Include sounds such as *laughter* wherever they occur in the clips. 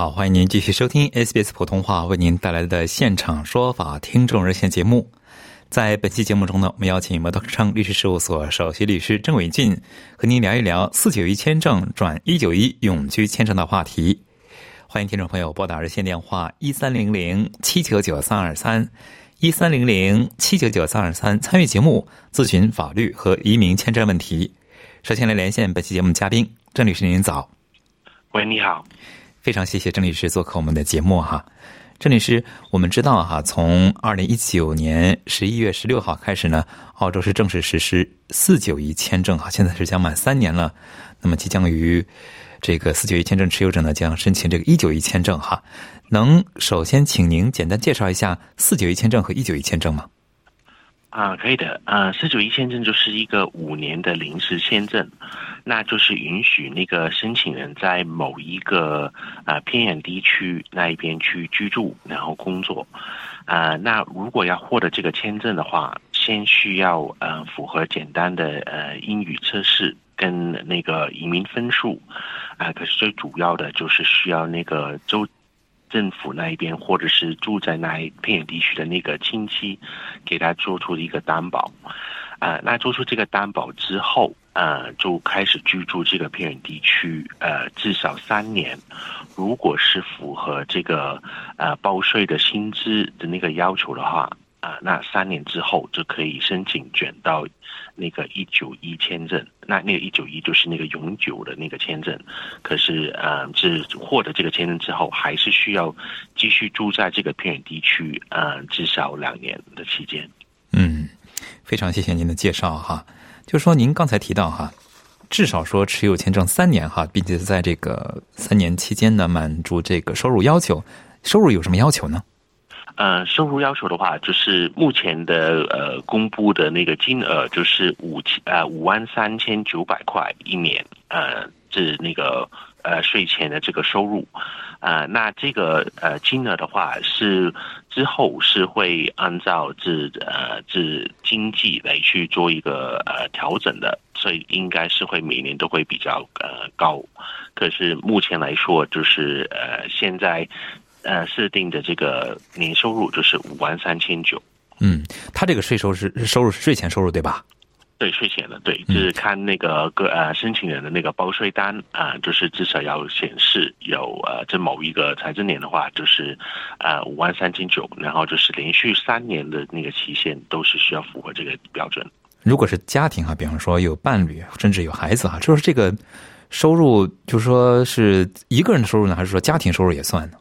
好，欢迎您继续收听 SBS 普通话为您带来的现场说法听众热线节目。在本期节目中呢，我们邀请摩托车律师事务所首席律师郑伟俊和您聊一聊四九一签证转一九一永居签证的话题。欢迎听众朋友拨打热线电话一三零零七九九三二三一三零零七九九三二三参与节目咨询法律和移民签证问题。首先来连线本期节目嘉宾郑律师，您早。喂，你好。非常谢谢郑律师做客我们的节目哈。郑律师，我们知道哈，从二零一九年十一月十六号开始呢，澳洲是正式实施四九一签证哈，现在是将满三年了。那么即将于这个四九一签证持有者呢，将申请这个一九一签证哈。能首先请您简单介绍一下四九一签证和一九一签证吗？啊，可以的。呃，四九一签证就是一个五年的临时签证，那就是允许那个申请人在某一个呃偏远地区那一边去居住，然后工作。啊，那如果要获得这个签证的话，先需要呃符合简单的呃英语测试跟那个移民分数。啊，可是最主要的就是需要那个州。政府那一边，或者是住在那一偏远地区的那个亲戚，给他做出一个担保，啊，那做出这个担保之后，呃，就开始居住这个偏远地区，呃，至少三年。如果是符合这个呃报税的薪资的那个要求的话。啊，那三年之后就可以申请卷到那个一九一签证。那那个一九一就是那个永久的那个签证。可是，呃，是获得这个签证之后，还是需要继续住在这个偏远地区，呃，至少两年的期间。嗯，非常谢谢您的介绍哈。就说，您刚才提到哈，至少说持有签证三年哈，并且在这个三年期间呢，满足这个收入要求。收入有什么要求呢？呃，收入要求的话，就是目前的呃公布的那个金额就是五千呃五万三千九百块一年，呃，是那个呃税前的这个收入，啊，那这个呃金额的话是之后是会按照这呃这经济来去做一个呃调整的，所以应该是会每年都会比较呃高，可是目前来说就是呃现在。呃，设定的这个年收入就是五万三千九。嗯，他这个税收是收入是税前收入对吧？对，税前的对，就是看那个个呃申请人的那个报税单啊，就是至少要显示有呃这某一个财政年的话，就是呃五万三千九，然后就是连续三年的那个期限都是需要符合这个标准。如果是家庭啊，比方说有伴侣，甚至有孩子啊，就是这个收入，就是说是一个人的收入呢，还是说家庭收入也算呢？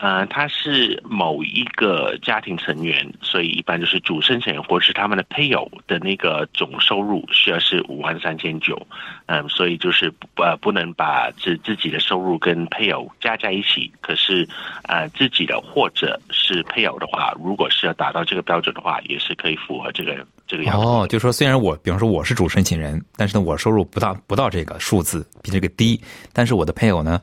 呃，他是某一个家庭成员，所以一般就是主申请人或是他们的配偶的那个总收入需要是五万三千九，嗯，所以就是呃不能把自自己的收入跟配偶加在一起。可是呃自己的或者是配偶的话，如果是要达到这个标准的话，也是可以符合这个这个要求。哦，就说虽然我比方说我是主申请人，但是呢我收入不到不到这个数字比这个低，但是我的配偶呢。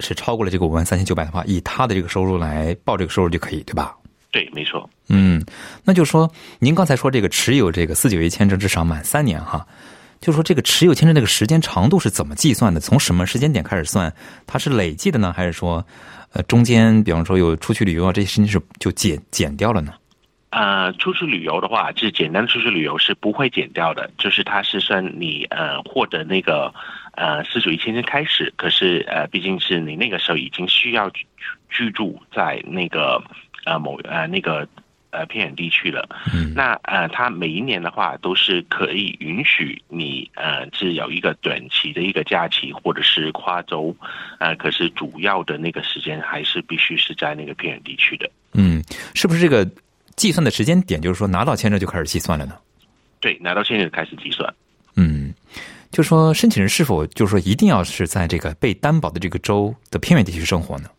是超过了这个五万三千九百的话，以他的这个收入来报这个收入就可以，对吧？对，没错。嗯，那就说您刚才说这个持有这个四九一签证至少满三年哈，就说这个持有签证这个时间长度是怎么计算的？从什么时间点开始算？它是累计的呢，还是说呃中间比方说有出去旅游啊这些事情是就减减掉了呢？呃，出去旅游的话，就是简单的出去旅游是不会减掉的，就是它是算你呃获得那个。呃，四九一签证开始，可是呃，毕竟是你那个时候已经需要居住在那个呃某呃那个呃偏远地区了。嗯那呃，它每一年的话都是可以允许你呃是有一个短期的一个假期或者是跨州，呃，可是主要的那个时间还是必须是在那个偏远地区的。嗯，是不是这个计算的时间点，就是说拿到签证就开始计算了呢？对，拿到签证开始计算。嗯，就说申请人是否就是说一定要是在这个被担保的这个州的偏远地区生活呢？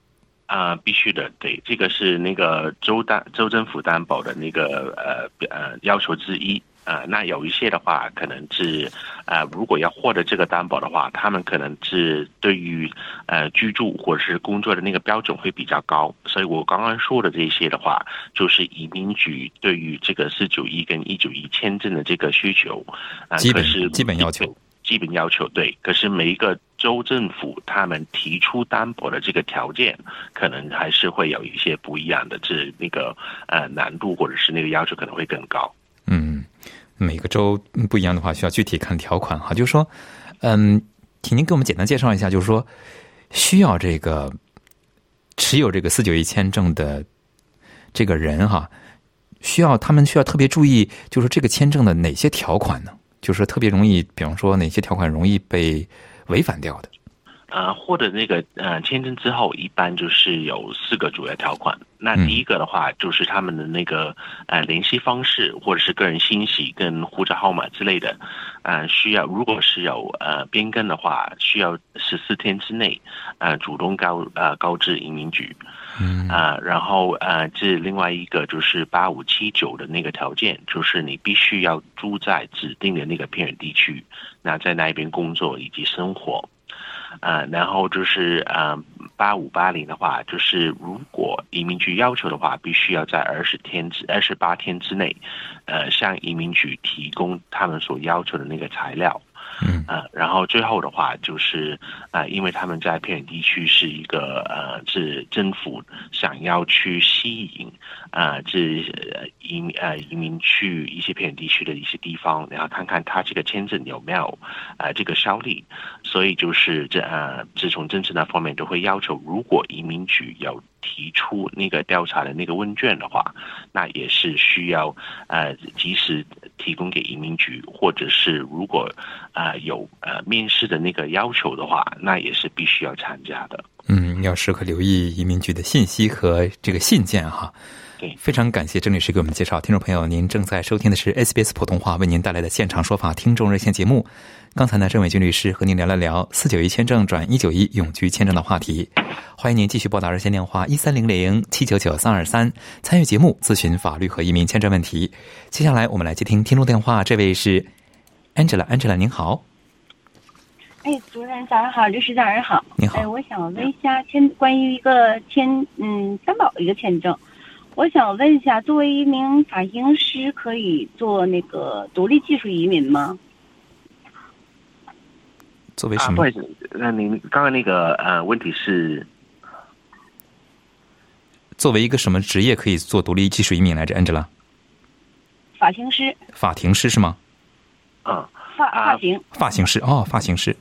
啊、必须的，对，这个是那个州担州政府担保的那个呃呃要求之一。呃，那有一些的话，可能是呃，如果要获得这个担保的话，他们可能是对于呃居住或者是工作的那个标准会比较高。所以我刚刚说的这些的话，就是移民局对于这个四九一跟一九一签证的这个需求，啊、基本可是基本要求。基本要求对，可是每一个州政府他们提出担保的这个条件，可能还是会有一些不一样的，这那个呃难度或者是那个要求可能会更高。每个州不一样的话，需要具体看条款哈。就是说，嗯，请您给我们简单介绍一下，就是说需要这个持有这个四九一签证的这个人哈，需要他们需要特别注意，就是这个签证的哪些条款呢？就是特别容易，比方说哪些条款容易被违反掉的？呃，获得那个呃签证之后，一般就是有四个主要条款。那嗯第一个的话，就是他们的那个呃联系方式或者是个人信息跟护照号码之类的，呃，需要如果是有呃变更的话，需要十四天之内呃主动告呃告知移民局。嗯啊、然后呃，这另外一个就是八五七九的那个条件，就是你必须要住在指定的那个偏远地区，那在那边工作以及生活。呃，然后就是呃，八五八零的话，就是如果移民局要求的话，必须要在二十天之二十八天之内，呃，向移民局提供他们所要求的那个材料。嗯。呃，然后最后的话就是呃，因为他们在偏远地区是一个呃，是政府想要去吸引呃，这移呃移民去一些偏远地区的一些地方，然后看看他这个签证有没有呃这个效力，所以就是这呃，自从政治那方面都会要求，如果移民局有提出那个调查的那个问卷的话，那也是需要呃及时提供给移民局，或者是如果啊有呃面试的那个要求的话，那也是必须要参加的。嗯，要时刻留意移民局的信息和这个信件哈。对非常感谢郑律师给我们介绍。听众朋友，您正在收听的是 SBS 普通话为您带来的现场说法听众热线节目。刚才呢，郑伟军律师和您聊了聊四九一签证转一九一永居签证的话题。欢迎您继续拨打热线电话一三零零七九九三二三参与节目咨询法律和移民签证问题。接下来我们来接听听众电话，这位是 Angela，Angela 您好，哎，主任早上好，律师早上好。你好哎，我想问一下签关于一个签嗯担保的一个签证，我想问一下，作为一名发型师，可以做那个独立技术移民吗？啊，作为什么？不好意思，那您刚刚那个呃问题是作为一个什么职业可以做独立技术移民来着？Angela，发型师，发型师是吗？嗯发啊发型，发型师哦，发型师，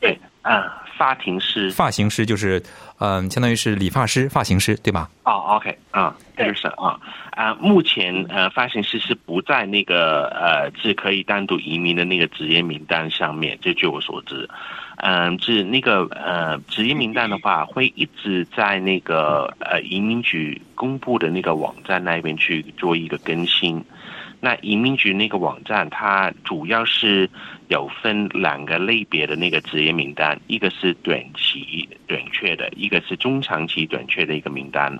对啊、发型师发型师就是嗯、相当于是理发师、发型师对吧？哦，OK 啊，这对就是啊啊，目前呃发型师是不在那个呃是可以单独移民的那个职业名单上面，这据我所知。嗯，是那个呃职业名单的话，会一直在那个呃移民局公布的那个网站那边去做一个更新。那移民局那个网站，它主要是有分两个类别的那个职业名单，一个是短期短缺的，一个是中长期短缺的一个名单。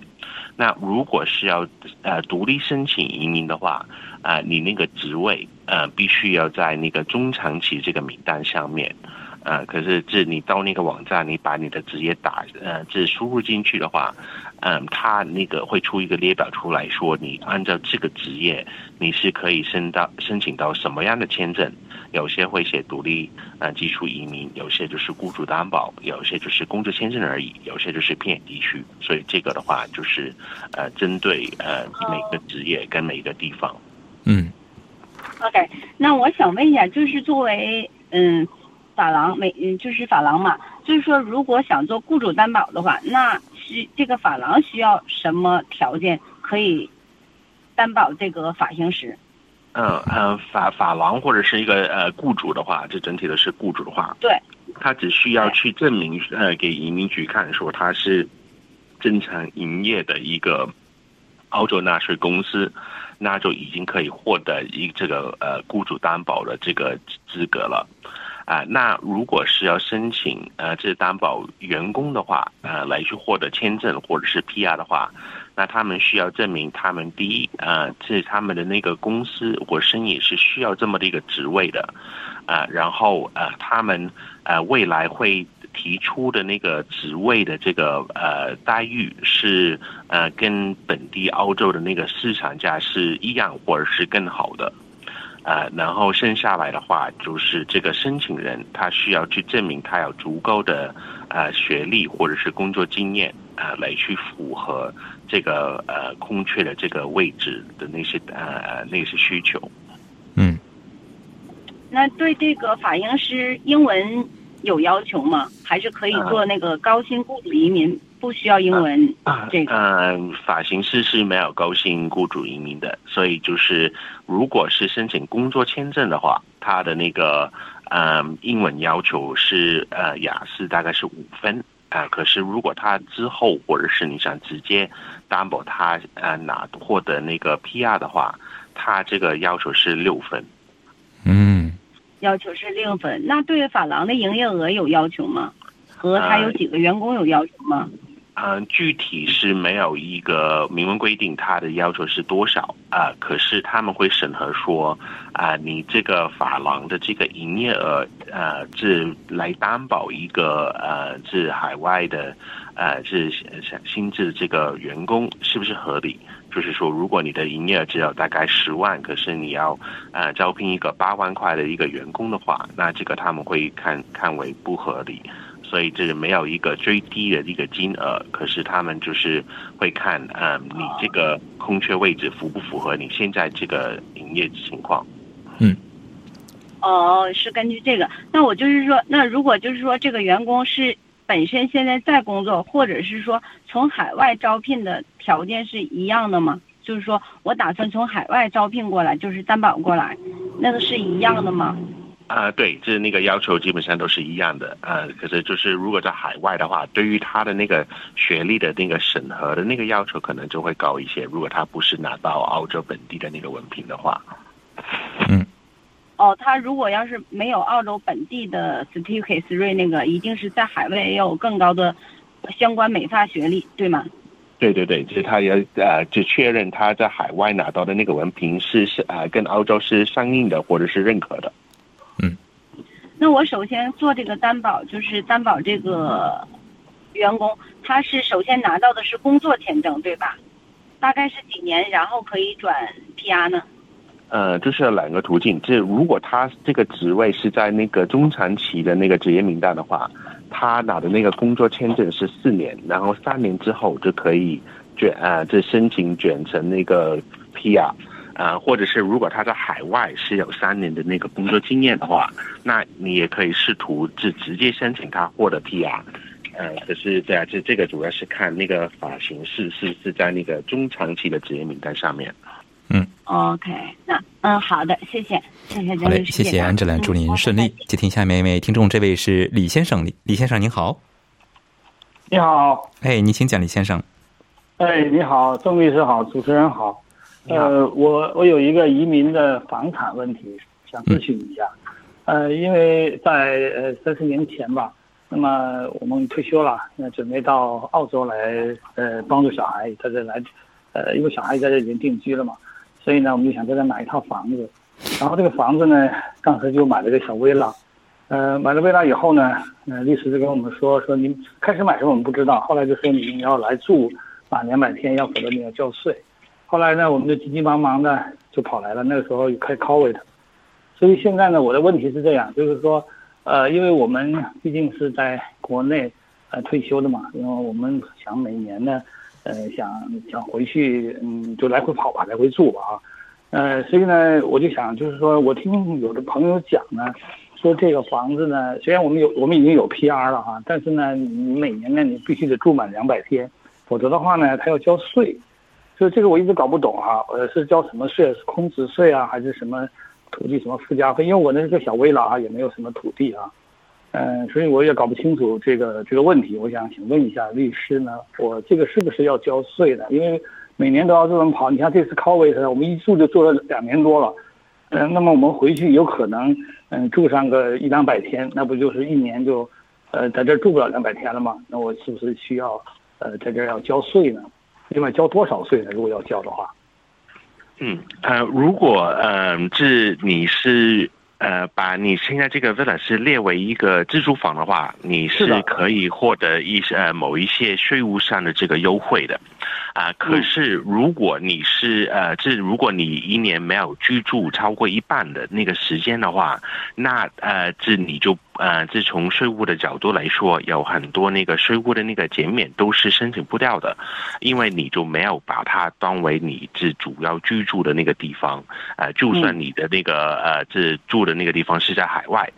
那如果是要呃独立申请移民的话，啊、你那个职位呃必须要在那个中长期这个名单上面。呃，可是这你到那个网站，你把你的职业打呃这输入进去的话，嗯，它那个会出一个列表出来说，你按照这个职业，你是可以申到申请到什么样的签证？有些会写独立呃技术移民，有些就是雇主担保，有些就是工作签证而已，有些就是偏远地区。所以这个的话，就是呃针对呃每个职业跟每个地方。嗯 OK，那我想问一下，就是作为嗯法郎每嗯就是法郎嘛，就是说如果想做雇主担保的话，那需这个法郎需要什么条件可以担保这个发型师？嗯嗯，法法郎或者是一个呃雇主的话，这整体的是雇主的话，对，他只需要去证明呃给移民局看，说他是正常营业的一个澳洲纳税公司，那就已经可以获得一这个呃雇主担保的这个资格了。啊、那如果是要申请呃这担保员工的话，呃来去获得签证或者是 PR 的话，那他们需要证明他们第一，呃，这他们的那个公司或生意是需要这么的一个职位的，啊、然后呃，他们呃未来会提出的那个职位的这个呃待遇是呃跟本地澳洲的那个市场价是一样或者是更好的。呃，然后剩下来的话，就是这个申请人他需要去证明他有足够的呃学历或者是工作经验，呃，来去符合这个呃空缺的这个位置的那些呃呃那些需求。嗯，那对这个法英师英文有要求吗？还是可以做那个高薪雇主移民，不需要英文这个？嗯，发型师是没有高薪雇主移民的，所以就是如果是申请工作签证的话，他的那个嗯英文要求是呃雅思大概是五分啊、可是如果他之后或者是你想直接担保他呃拿获得那个 PR 的话，他这个要求是六分。嗯，要求是六分。那对法郎的营业额有要求吗？和他有几个员工有要求吗？嗯，具体是没有一个明文规定，他的要求是多少啊、可是他们会审核说，啊、你这个法郎的这个营业额，呃，是来担保一个呃，是海外的，呃，是新新制的这个员工是不是合理？就是说，如果你的营业额只有大概十万，可是你要呃招聘一个八万块的一个员工的话，那这个他们会看看为不合理。所以这没有一个最低的一个金额，可是他们就是会看，嗯，你这个空缺位置符不符合你现在这个营业情况？嗯哦，是根据这个。那我就是说，那如果就是说这个员工是本身现在在工作，或者是说从海外招聘的条件是一样的吗？就是说我打算从海外招聘过来，就是担保过来，那个是一样的吗？啊、对，这那个要求基本上都是一样的，呃，可是就是如果在海外的话，对于他的那个学历的那个审核的那个要求，可能就会高一些。如果他不是拿到澳洲本地的那个文凭的话，哦，他如果要是没有澳洲本地的 certificate 那个，一定是在海外也有更高的相关美发学历，对吗？对对对，就是他要呃，就确认他在海外拿到的那个文凭是是呃跟澳洲是相应的或者是认可的。嗯那我首先做这个担保，就是担保这个员工，他是首先拿到的是工作签证，对吧？大概是几年，然后可以转 PR 呢？呃，就是两个途径。这如果他这个职位是在那个中长期的那个职业名单的话，他拿的那个工作签证是四年，然后三年之后就可以卷呃，这申请卷成那个 PR。呃，或者是如果他在海外是有三年的那个工作经验的话，那你也可以试图就直接申请他获得 PR。呃，可是对啊，这这个主要是看那个发型师是是在那个中长期的职业名单上面。OK，那嗯，好的，谢谢，谢谢好嘞，张律师，谢谢安志兰，祝您顺利。接听下面一位听众，这位是李先生，李李先生您好，你好，哎，您请讲，李先生。哎，你好，郑律师好，主持人好。你好呃，我我有一个移民的房产问题，想咨询一下。呃，因为在呃三四年前吧，那么我们退休了，那准备到澳洲来呃帮助小孩在这来，呃，因为小孩在这已经定居了嘛，所以呢，我们就想在这买一套房子。然后这个房子呢，当时就买了个小威朗。呃，买了威朗以后呢，呃，律师就跟我们说说您开始买时候我们不知道，后来就说你要来住满两百天，要否则你要交税。后来呢，我们就急急忙忙的就跑来了，那个时候又开 COVID，所以现在呢，我的问题是这样，就是说，呃，因为我们毕竟是在国内呃退休的嘛，因为我们想每年呢，呃，想想回去，嗯，就来回跑吧，来回住吧啊，呃，所以呢，我就想，就是说我听有的朋友讲呢，说这个房子呢，虽然我们有我们已经有 PR 了哈，但是呢，你每年呢你必须得住满两百天，否则的话呢，他要交税。所以这个我一直搞不懂哈，呃，是交什么税？是空置税啊，还是什么土地什么附加费？因为我那是个小微了啊，也没有什么土地啊，嗯，所以我也搞不清楚这个这个问题。我想请问一下律师呢，我这个是不是要交税的？因为每年都要这么跑，你看这次 COVID，我们一住就住了两年多了，嗯，那么我们回去有可能嗯住上个一两百天，那不就是一年就呃在这住不了两百天了吗？那我是不是需要呃在这要交税呢？另外交多少税呢？如果要交的话，嗯呃，如果嗯这你是呃把你现在这个 villa 是列为一个自住房的话，你是可以获得一些呃某一些税务上的这个优惠的，啊，可是如果你是呃这如果你一年没有居住超过一半的那个时间的话，那呃这你就。呃，这从税务的角度来说，有很多那个税务的那个减免都是申请不掉的，因为你就没有把它当为你这主要居住的那个地方。呃，就算你的那个呃这住的那个地方是在海外，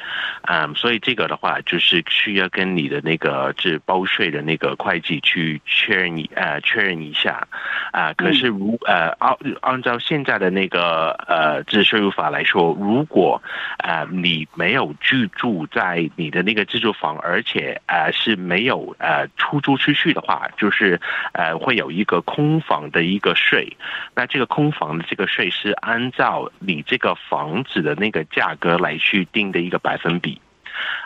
嗯，所以这个的话就是需要跟你的那个这包税的那个会计去确认呃确认一下。啊，可是如呃按按照现在的那个呃这税务法来说，如果呃你没有居住在在你的那个自住房，而且呃是没有呃出租出去的话，就是呃会有一个空房的一个税。那这个空房的这个税是按照你这个房子的那个价格来去定的一个百分比。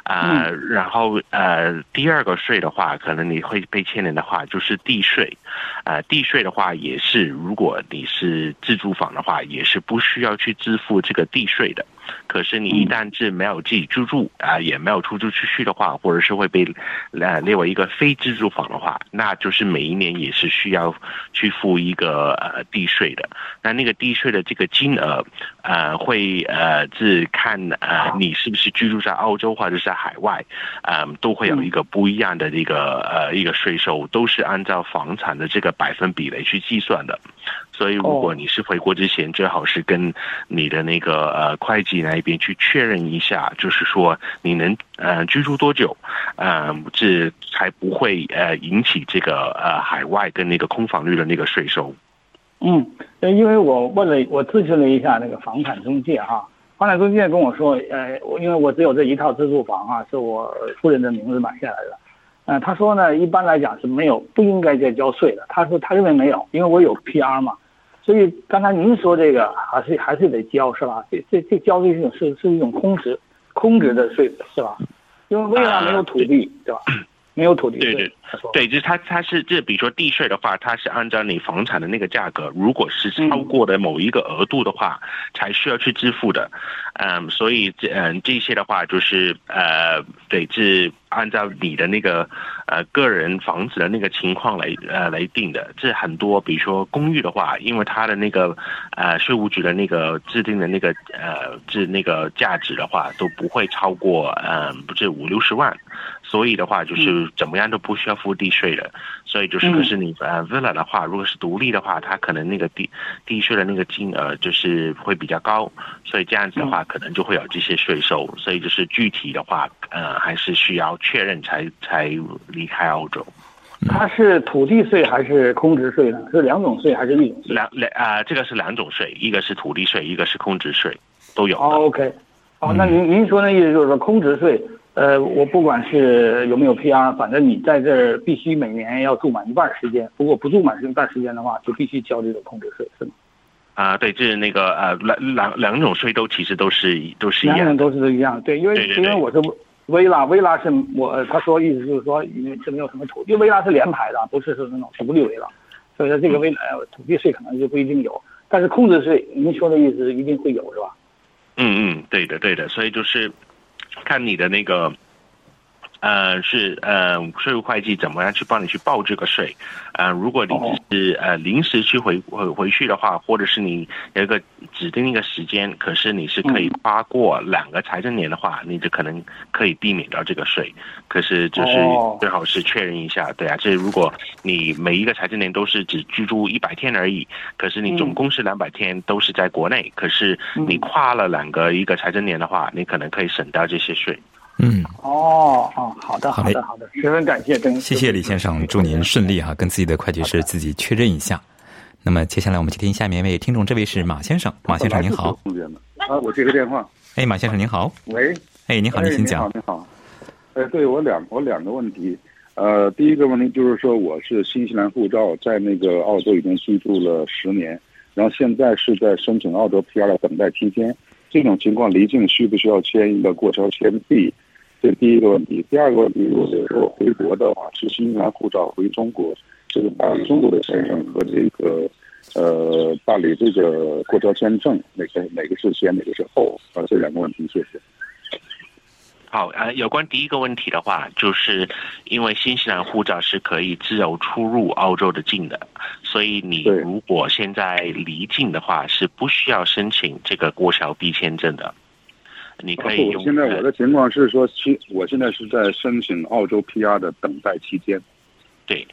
呃，然后呃，第二个税的话，可能你会被牵连的话，就是地税。呃，地税的话也是，如果你是自住房的话，也是不需要去支付这个地税的。可是你一旦是没有自己居住啊，也没有出租出去的话，或者是会被呃列为一个非自住房的话，那就是每一年也是需要去付一个呃地税的。那那个地税的这个金额呃会呃是看呃你是不是居住在澳洲或者是在海外，嗯都会有一个不一样的这个呃一个税收，都是按照房产的这个百分比来去计算的。所以，如果你是回国之前，最好是跟你的那个呃会计那一边去确认一下，就是说你能呃居住多久，呃这才不会呃引起这个呃海外跟那个空房率的那个税收。嗯，因为我问了，我咨询了一下那个房产中介哈，房产中介跟我说，呃，因为我只有这一套自住房啊，是我夫人的名字买下来的，呃，他说呢，一般来讲是没有不应该再交税的，他说他认为没有，因为我有 PR 嘛。所以刚才您说这个还是还是得交是吧？这这这交的一种是是一种空值空值的税是吧？因为未来没有土地对吧？没有土地对对对，就是它它是这比如说地税的话，它是按照你房产的那个价格，如果是超过的某一个额度的话，才需要去支付的。嗯，所以这嗯这些的话就是呃对是。按照你的那个呃个人房子的那个情况来呃来定的，这很多，比如说公寓的话，因为它的那个呃税务局的那个制定的那个呃制那个价值的话，都不会超过嗯不是五六十万，所以的话就是怎么样都不需要付地税的，所以就是可是你呃 villa 的话，如果是独立的话，它可能那个地地税的那个金额就是会比较高，所以这样子的话可能就会有这些税收，所以就是具体的话呃还是需要。确认才才离开澳洲，它是土地税还是空置税呢？是两种税还是一种？两两啊，这个是两种税，一个是土地税，一个是空置税，都有。哦，OK，哦，那您您说那意思就是说，空置税，呃，我不管是有没有 PR，反正你在这儿必须每年要住满一半时间，如果不住满一半时间的话，就必须交这个控制税，是吗？啊，对，就是那个呃，两两两种税都其实都是都是一样，两种都是都一样，对，因为因为我是。薇拉，薇拉是我他说意思就是说，因为是没有什么土因为，薇拉是连排的，不是说那种独立薇拉，所以说这个薇拉土地税可能就不一定有，但是控制税，您说的意思一定会有是吧？嗯嗯，对的对的，所以就是看你的那个。呃，是呃，税务会计怎么样去帮你去报这个税？呃，如果你是呃临时去回回回去的话，或者是你有一个指定一个时间，可是你是可以跨过两个财政年的话，你就可能可以避免掉这个税。可是就是最好是确认一下，对啊，这如果你每一个财政年都是只居住一百天而已，可是你总共是两百天都是在国内，可是你跨了两个一个财政年的话，你可能可以省掉这些税。嗯，哦哦，好的，好的，好的，十分感谢，谢谢李先生，祝您顺利哈，跟自己的会计师自己确认一下。那么接下来我们接听下面一位听众，这位是马先生，马先生您好。啊，我接个电话。哎，马先生您好。喂。哎，您好，您请讲。您好，你好。哎，对我两我两个问题。呃，第一个问题就是说，我是新西兰护照，在那个澳洲已经居住了十年，然后现在是在申请澳洲 PR 的等待期间。这种情况离境需不需要签一个过桥签币？这第一个问题。第二个问题，如果说回国的话，是新西兰护照回中国，这个办中国的签证和这个呃办理这个过桥签证，哪个哪个是先，哪个是后？啊，这两个问题，谢谢。好，呃，有关第一个问题的话，就是因为新西兰护照是可以自由出入澳洲的境的，所以你如果现在离境的话，是不需要申请这个过桥 B 签证的。你可以用。现在我的情况是说，其我现在是在申请澳洲 PR 的等待期间。对，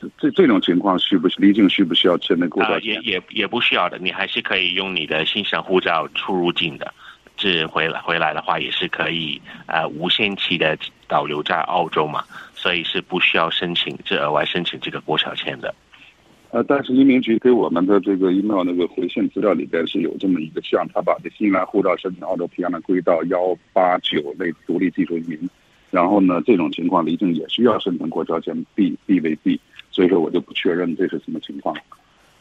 这这这种情况需不离境需不需要签那过桥也也也不需要的，你还是可以用你的新西兰护照出入境的。这回来回来的话，也是可以呃无限期的导留在澳洲嘛，所以是不需要申请这额外申请这个过桥签的。呃，但是移民局给我们的这个 email 那个回信资料里边是有这么一个项，他把这新来护照申请澳洲 PR 呢归到幺八九类独立技术移民，然后呢这种情况离境也需要申请过桥签 B B V B，所以说我就不确认这是什么情况。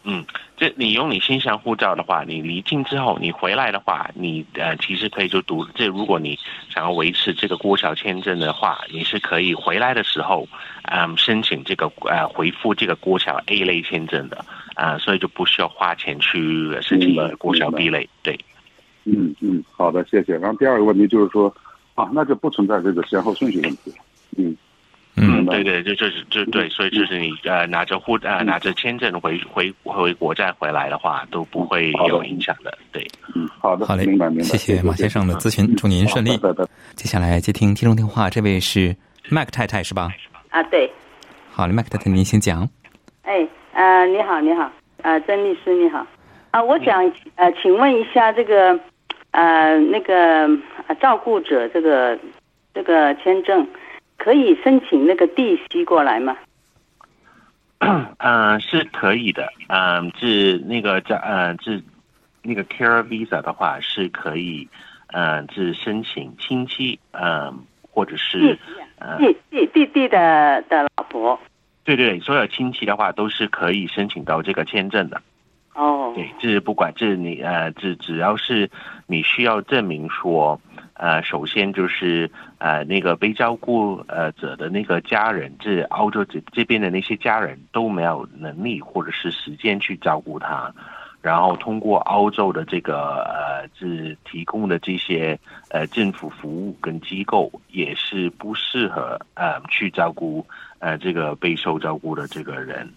嗯，这你用你新疆护照的话，你离境之后，你回来的话，你呃其实可以就读这。如果你想要维持这个过桥签证的话，你是可以回来的时候，嗯，申请这个呃回复这个过桥 A 类签证的啊，所以就不需要花钱去申请过桥 B 类。对，嗯嗯，好的，谢谢。然后第二个问题就是说，啊，那就不存在这个先后顺序问题，嗯。嗯，对对，就就是就对，所以就是你呃拿着护呃拿着签证回回回国再回来的话都不会有影响的，对，嗯，好的，好嘞，明白明白，谢谢马先生的咨询，祝您顺利。接下来接听听众电话，这位是麦克太太是吧？啊，对。好嘞，麦克太太您先讲。哎，呃，你好，你好，呃，曾律师你好，啊，我想呃，请问一下这个呃那个照顾者这个这个签证。可以申请那个地息过来吗？嗯，*coughs* 是可以的。嗯，是那个叫呃，是那个 Care Visa 的话是可以，嗯，是申请亲戚，嗯，或者是弟弟弟弟的的老婆。对对，所有亲戚的话都是可以申请到这个签证的。哦，对，这不管这你呃，这只要是你需要证明说。呃，首先就是呃，那个被照顾呃者的那个家人，这澳洲这这边的那些家人都没有能力或者是时间去照顾他，然后通过澳洲的这个呃，是提供的这些呃政府服务跟机构也是不适合呃去照顾呃这个备受照顾的这个人。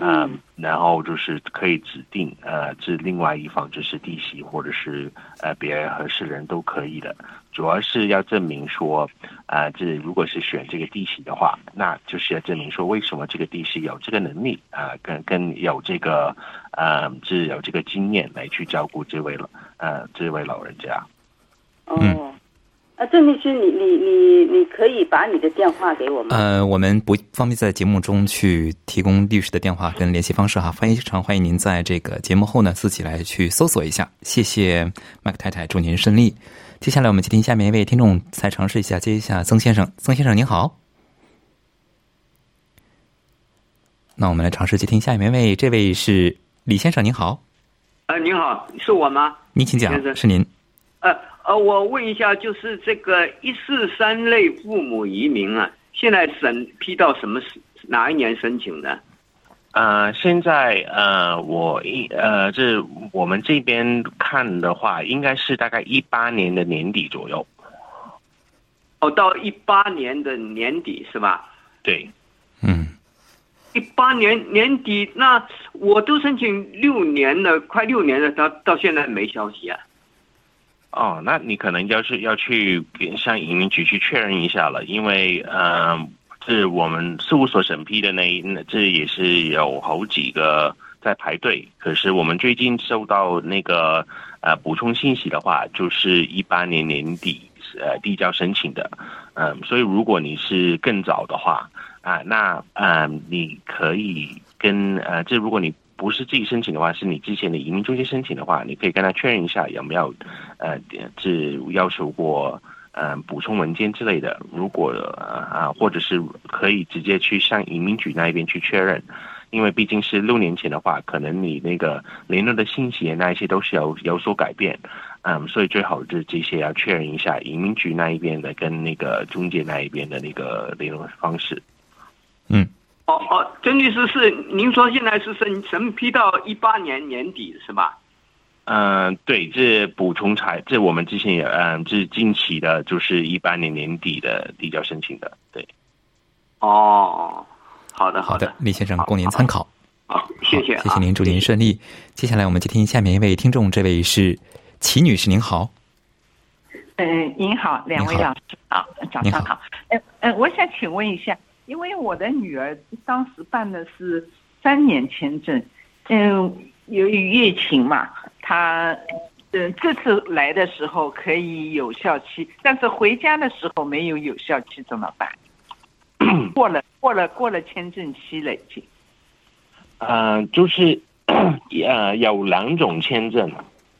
嗯，然后就是可以指定，呃，这另外一方就是弟媳或者是呃别人合适人都可以的，主要是要证明说，啊，这如果是选这个弟媳的话，那就是要证明说为什么这个弟媳有这个能力啊，跟跟有这个，呃，是有这个经验来去照顾这位老，呃，这位老人家。哦。啊，郑律师，你你你你可以把你的电话给我吗？呃，我们不方便在节目中去提供律师的电话跟联系方式哈，非常欢迎您在这个节目后呢自己来去搜索一下。谢谢麦克太太，祝您顺利。接下来我们接听下面一位听众，再尝试一下接一下曾先生。曾先生您好，那我们来尝试接听下面一位，这位是李先生您好。呃，您好，是我吗？您请讲，是您。呃。呃，我问一下，就是这个一四三类父母移民啊，现在审批到什么时哪一年申请的？呃，现在呃，我一呃，这我们这边看的话，应该是大概一八年的年底左右。哦，到一八年的年底是吧？对，嗯，一八年年底，那我都申请六年了，快六年了，到到现在没消息啊。哦，那你可能要是要去跟向移民局去确认一下了，因为嗯，是我们事务所审批的那那这也是有好几个在排队。可是我们最近收到那个呃补充信息的话，就是一八年年底呃递交申请的，嗯，所以如果你是更早的话啊，那嗯你可以跟呃这如果你不是自己申请的话，是你之前的移民中介申请的话，你可以跟他确认一下有没有呃是要求过呃补充文件之类的。如果啊，或者是可以直接去向移民局那一边去确认，因为毕竟是六年前的话，可能你那个联络的信息那一些都是有有所改变。嗯，所以最好是这些要确认一下移民局那一边的跟那个中介那一边的那个联络方式。嗯，哦哦，曾律师是您说现在是审审批到一八年年底是吧？嗯，对，这补充材，这我们之前也嗯，这近期的，就是一八年年底的递交申请的，对。哦，好的好的，李先生供您参考。好，谢谢，谢谢您，祝您顺利。接下来我们接听下面一位听众，这位是。齐女士您好，嗯，您好，两位老师好，早上好。嗯嗯，我想请问一下，因为我的女儿当时办的是三年签证，嗯，由于疫情嘛，她嗯这次来的时候可以有效期，但是回家的时候没有有效期怎么办？过了过了过了签证期了已经。嗯，就是 *coughs* 呃有两种签证。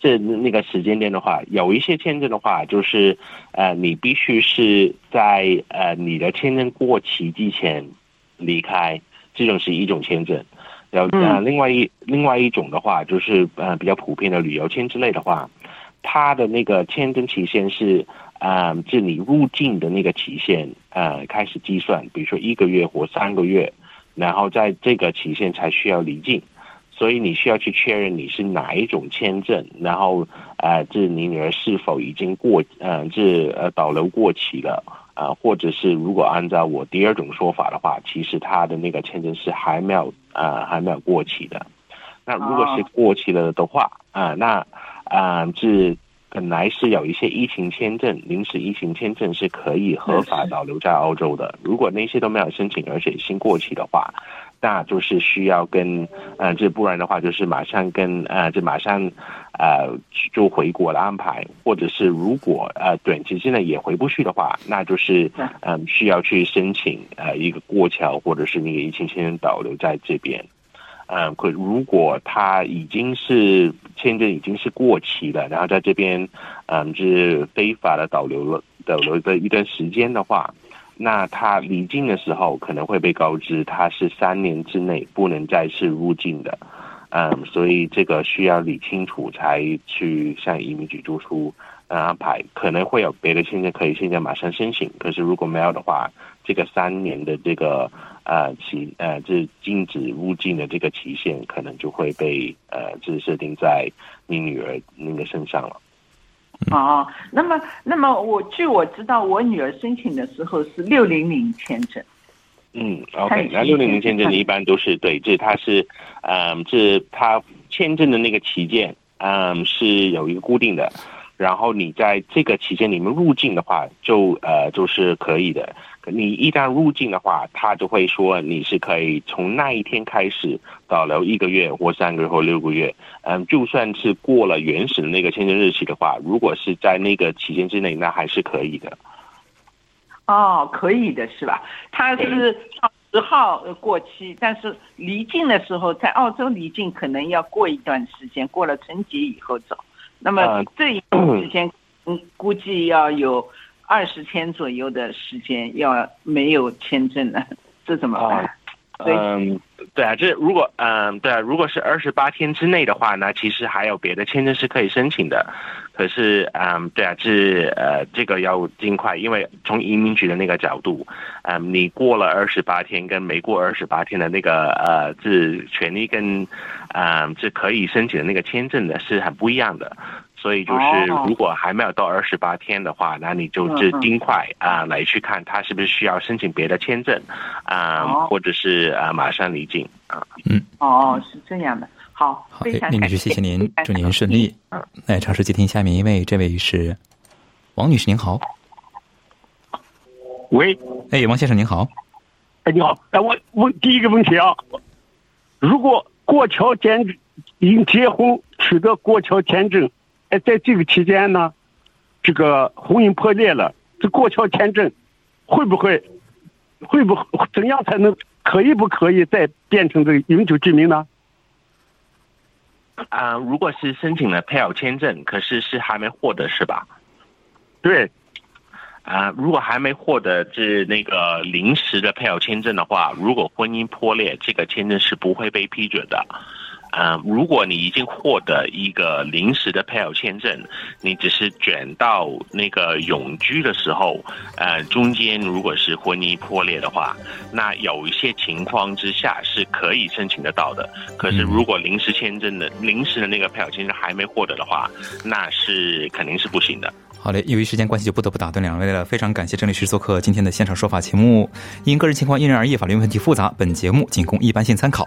这那个时间点的话，有一些签证的话，就是呃，你必须是在呃你的签证过期之前离开，这种是一种签证。然后呃，另外一另外一种的话，就是呃比较普遍的旅游签之类的话，它的那个签证期限是啊，自你入境的那个期限呃开始计算，比如说一个月或三个月，然后在这个期限才需要离境。所以你需要去确认你是哪一种签证，然后呃，这你女儿是否已经过呃，这呃导流过期了啊？或者是如果按照我第二种说法的话，其实她的那个签证是还没有啊，还没有过期的。那如果是过期了的话啊，那啊，这本来是有一些疫情签证、临时疫情签证是可以合法导留在澳洲的。如果那些都没有申请，而且新过期的话。那就是需要跟呃，这不然的话，就是马上跟呃，这马上呃就回国的安排，或者是如果呃短期之内也回不去的话，那就是嗯需要去申请呃一个过桥，或者是那个疫情签证导留在这边。嗯，可如果他已经是签证已经是过期了，然后在这边嗯就是非法的导流了导流的一段时间的话。那他离境的时候可能会被告知他是三年之内不能再次入境的，嗯，所以这个需要理清楚才去向移民局做出安排。可能会有别的签证可以现在马上申请，可是如果没有的话，这个三年的这个呃期呃这禁止入境的这个期限可能就会被呃就是设定在你女儿那个身上了。哦，那么，那么我据我知道，我女儿申请的时候是六零零签证。嗯，OK，那六零零签证一般都是对，这它是，嗯，这它签证的那个期间，嗯，是有一个固定的，然后你在这个期间里面入境的话，就呃就是可以的。你一旦入境的话，他就会说你是可以从那一天开始保留一个月或三个月或六个月。嗯，就算是过了原始的那个签证日期的话，如果是在那个期间之内，那还是可以的。哦，可以的是吧？他是十号过期，但是离境的时候在澳洲离境可能要过一段时间，过了春节以后走。那么这一段时间，嗯，*clears throat* 估计要有。二十天左右的时间要没有签证了，*laughs* 这怎么办？嗯，对啊，这如果嗯，对啊，如果是二十八天之内的话，那其实还有别的签证是可以申请的。可是，嗯，对啊，这呃，这个要尽快，因为从移民局的那个角度，嗯，你过了二十八天跟没过二十八天的那个呃，这权利跟嗯，这可以申请的那个签证的是很不一样的。所以就是，如果还没有到二十八天的话，那你就是尽快啊来去看他是不是需要申请别的签证啊，或者是啊马上离境啊。嗯，哦，是这样的，好，好，林女士，谢谢您，祝您顺利。来尝试接听下面一位，这位是王女士，您好。喂，哎，王先生您好。哎，你好，哎，我问第一个问题啊，如果过桥签已经结婚，取得过桥签证。哎，在这个期间呢，这个婚姻破裂了，这过桥签证会不会会不怎样才能可以不可以再变成这个永久居民呢？啊、如果是申请了配偶签证，可是是还没获得是吧？对，啊、如果还没获得是那个临时的配偶签证的话，如果婚姻破裂，这个签证是不会被批准的。啊、如果你已经获得一个临时的配偶签证，你只是卷到那个永居的时候，呃，中间如果是婚姻破裂的话，那有一些情况之下是可以申请得到的。可是如果临时签证的临时的那个配偶签证还没获得的话，那是肯定是不行的。好嘞，由于时间关系，就不得不打断两位了。非常感谢郑律师做客今天的现场说法节目。因个人情况因人而异，法律问题复杂，本节目仅供一般性参考。